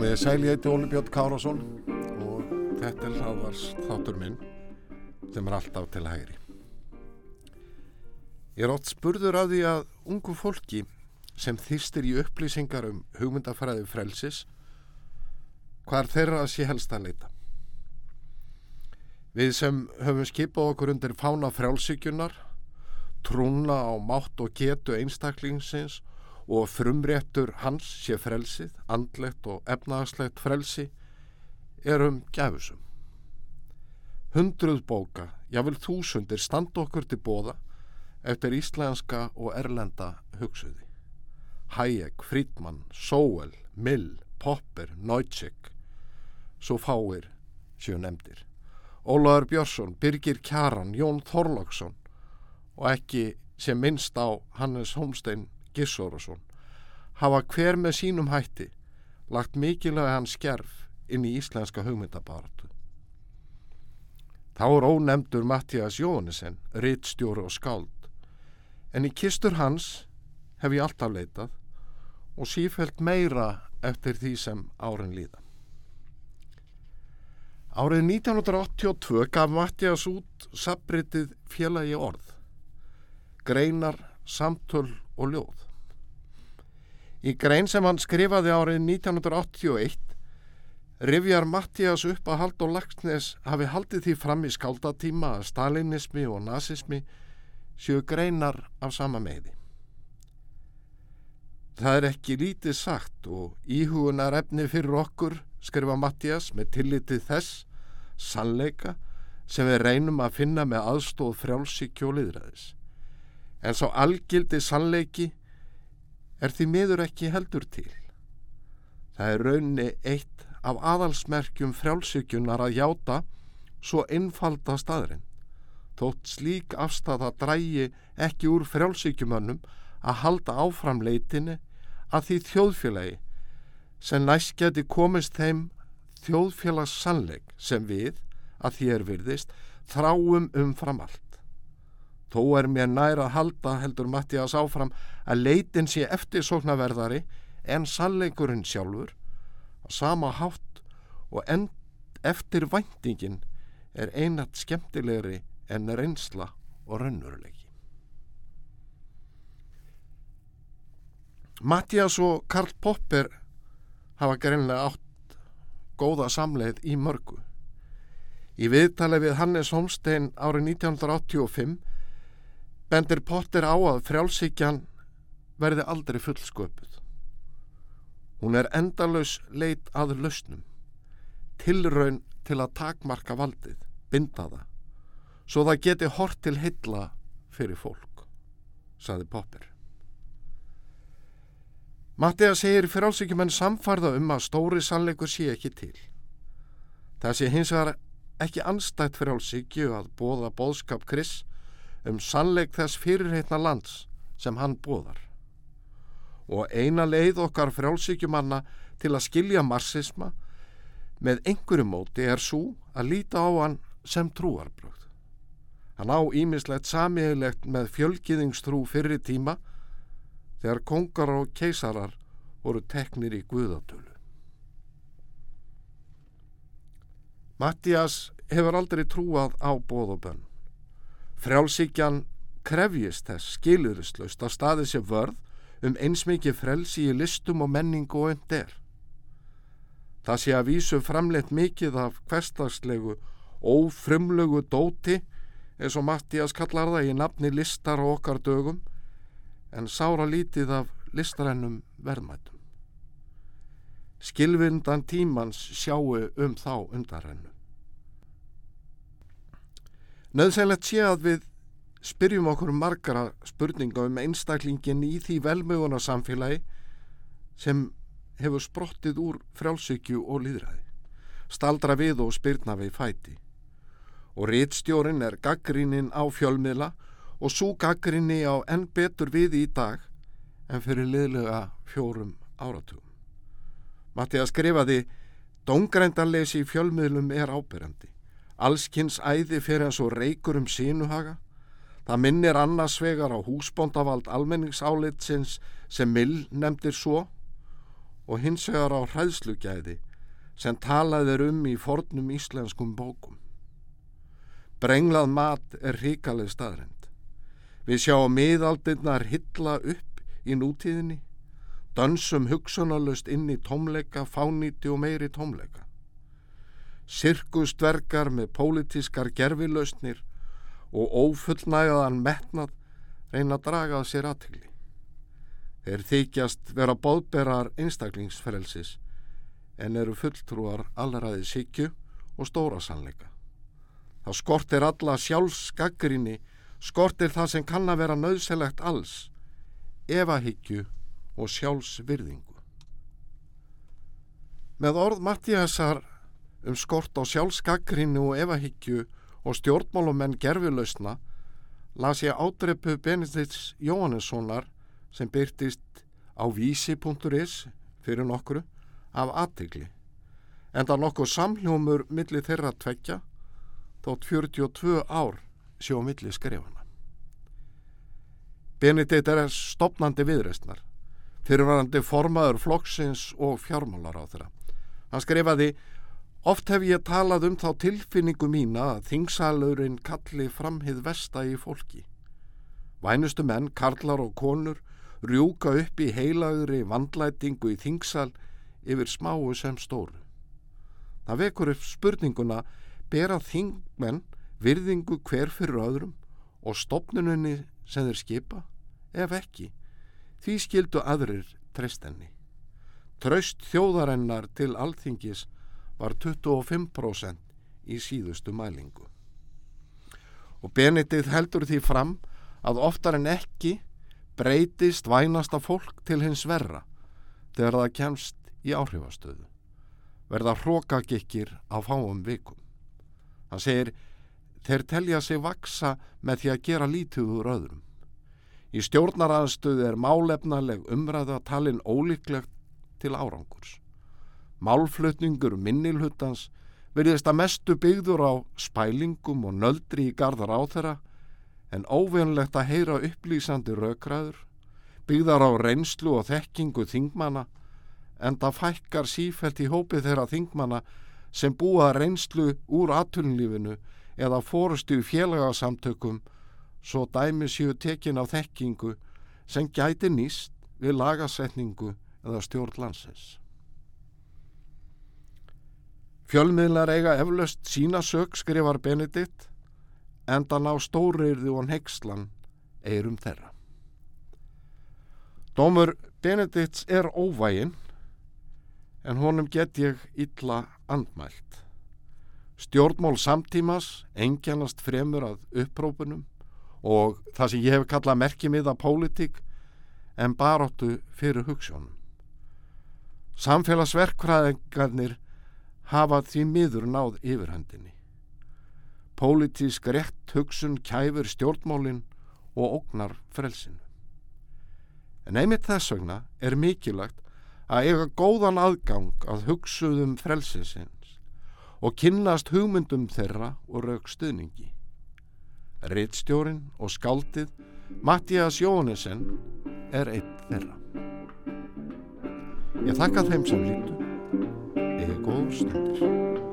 Komið sæl ég heiti Óli Björn Kárásson og þetta er hlaðvars þáttur minn sem er alltaf til hægri. Ég er ótt spurður af því að ungu fólki sem þýstir í upplýsingar um hugmyndafræði frelsis hvar þeirra sé helst að leita. Við sem höfum skipað okkur undir fána frjálsíkjunar, trúna á mátt og getu einstaklingsins og frumréttur hans sé frelsið, andlegt og efnagslegt frelsi, erum gæfusum. Hundruð bóka, jável þúsundir, standa okkur til bóða eftir íslenska og erlenda hugsuði. Hayek, Friedman, Sowell, Mill, Popper, Neutschek, svo fáir séu nefndir. Ólaður Björnsson, Birgir Kjaran, Jón Þorlagsson og ekki sem minnst á Hannes Holmstein Gissórasson hafa hver með sínum hætti lagt mikilvæg hans skerf inn í íslenska hugmyndabaratu. Þá er ónemdur Mattias Jónisen, rittstjóru og skáld, en í kistur hans hef ég alltaf leitað og sífælt meira eftir því sem árin líða. Árið 1982 gaf Mattias út sabritið félagi orð, greinar, samtöl og ljóð. Í grein sem hann skrifaði árið 1981 rifjar Mattias upp að Haldur Lagsnes hafi haldið því fram í skáldatíma að stalinismi og nazismi séu greinar af sama meði. Það er ekki lítið sagt og íhugunar efni fyrir okkur, skrifa Mattias, með tillitið þess, sannleika, sem við reynum að finna með aðstóð frjálsíkju og liðræðis. En svo algildi sannleiki er því miður ekki heldur til. Það er raunni eitt af aðalsmerkjum frjálsíkjunar að játa svo einfalda staðurinn. Þótt slík afstæða drægi ekki úr frjálsíkjumönnum að halda áfram leitinni að því þjóðfélagi sem næst geti komist þeim þjóðfélags sannleik sem við, að því er virðist, þráum umfram allt. Þó er mér nær að halda heldur Mattias áfram að leitin sé eftir sóknarverðari en sannleikurinn sjálfur að sama hátt og eftir væntingin er einat skemmtilegri en reynsla og raunurulegi. Mattias og Karl Popper hafa greinlega átt góða samleið í mörgu. Í viðtali við Hannes Holmstein árið 1985 bendir Potter á að frjálsíkjan verði aldrei fullsköpuð. Hún er endalus leit að lausnum, tilraun til að takmarka valdið, binda það, svo það geti hort til heilla fyrir fólk, saði Popper. Mattiða segir frjálsíkjumenn samfarða um að stóri sannleikur sé ekki til. Það sé hins vegar ekki anstætt frjálsíkju að bóða bóðskap Kris um sannleik þess fyrirheitna lands sem hann bóðar. Og eina leið okkar frjálsíkjumanna til að skilja marxisma með einhverju móti er svo að líta á hann sem trúarbröð. Hann á ímislegt samiðilegt með fjölgiðingstrú fyrir tíma þegar kongar og keisarar voru teknir í guðatölu. Mattias hefur aldrei trúað á bóð og bönn. Frjálsíkjan krefjist þess skilurislaust að staði sér vörð um eins mikið frelsi í listum og menningu og und er. Það sé að vísu framleitt mikið af hverstagslegu ófrumlegu dóti eins og Mattias kallar það í nafni listar og okkar dögum en sára lítið af listrænum verðmætum. Skilvindan tímans sjáu um þá undarrennu. Nauðsænlegt sé að við spyrjum okkur margara spurninga um einstaklingin í því velmöguna samfélagi sem hefur sprottið úr frjálsykju og líðræði, staldra við og spyrna við fæti. Og réttstjórin er gaggrínin á fjölmiðla og svo gaggrinni á enn betur við í dag en fyrir liðlega fjórum áratugum. Mattiða skrifaði, Dóngrændanleysi í fjölmiðlum er ábyrjandi. Allskynns æði fyrir eins og reykur um sínuhaga. Það minnir annars vegar á húsbóndavald almenningsálitsins sem Mill nefndir svo og hins vegar á hræðslugæði sem talaðir um í fornum íslenskum bókum. Brenglað mat er ríkaleg staðrind. Við sjáum miðaldinnar hilla upp í nútíðinni, dansum hugsunalust inn í tómleika, fáníti og meiri tómleika. Sirkustverkar með pólitískar gerfilausnir og ófullnægaðan metnað reyna að draga að sér aðtili. Þeir þykjast vera bóðberar einstaklingsfrelsis en eru fulltrúar allraði sikju og stóra sannleika. Það skortir alla sjálfsgaggrinni, skortir það sem kann að vera nöðselegt alls, evahyggju og sjálfsvirðingu. Með orð Mattíasar um skort á sjálfsgaggrinni og evahyggju og stjórnmálumenn gerfilausna las ég ádreipu Benedikts Jóhannessonar sem byrtist á vísi.is fyrir nokkru af aðtegli en það nokkuð samljómur millir þeirra tveggja þótt 42 ár sjó millir skrifana. Benedikt er stopnandi viðreistnar, fyrirvarandi formaður flokksins og fjármálar á þeirra. Hann skrifaði Oft hef ég talað um þá tilfinningu mína að þingsalurinn kalli framhið vesta í fólki. Vænustu menn, karlar og konur rjúka upp í heilagri vandlætingu í þingsal yfir smáu sem stóru. Það vekur upp spurninguna bera þingmenn virðingu hver fyrir öðrum og stopnununni sem þeir skipa, ef ekki, því skildu aðrir treystenni. Traust þjóðarennar til alþingis var 25% í síðustu mælingu. Og Benedikt heldur því fram að oftar en ekki breytist vænasta fólk til hins verra þegar það kemst í áhrifastöðu. Verða hrókagikkir á fáum vikum. Hann segir, þeir telja sig vaksa með því að gera lítið úr öðrum. Í stjórnaraðstöðu er málefnaleg umræða talin ólíklegt til árangurs. Málflutningur minnilhuttans verðist að mestu byggður á spælingum og nöldri í gardar á þeirra en óvenlegt að heyra upplýsandi raukraður, byggðar á reynslu og þekkingu þingmana en það fækkar sífælt í hópi þeirra þingmana sem búa reynslu úr aðtunlífinu eða fórustu félagasamtökum svo dæmi séu tekin á þekkingu sem gæti nýst við lagasetningu eða stjórn landsins. Fjölmiðlar eiga eflaust sína sög skrifar Benedikt en það ná stóriðri og nexlan eirum þeirra. Dómur Benedikts er óvægin en honum get ég illa andmælt. Stjórnmól samtímas engjannast fremur að upprópunum og það sem ég hef kallað merkimiða pólitík en baróttu fyrir hugssjónum. Samfélagsverkfræðingarnir hafa því miður náð yfirhandinni. Pólitísk rétt hugsun kæfur stjórnmálinn og ógnar frelsinu. En einmitt þess vegna er mikilagt að eiga góðan aðgang að hugsuðum frelsisins og kynnast hugmyndum þeirra og rauk stuðningi. Rittstjórin og skaldið Mattias Jónesen er einn þeirra. Ég þakka þeim sem lítu é constante.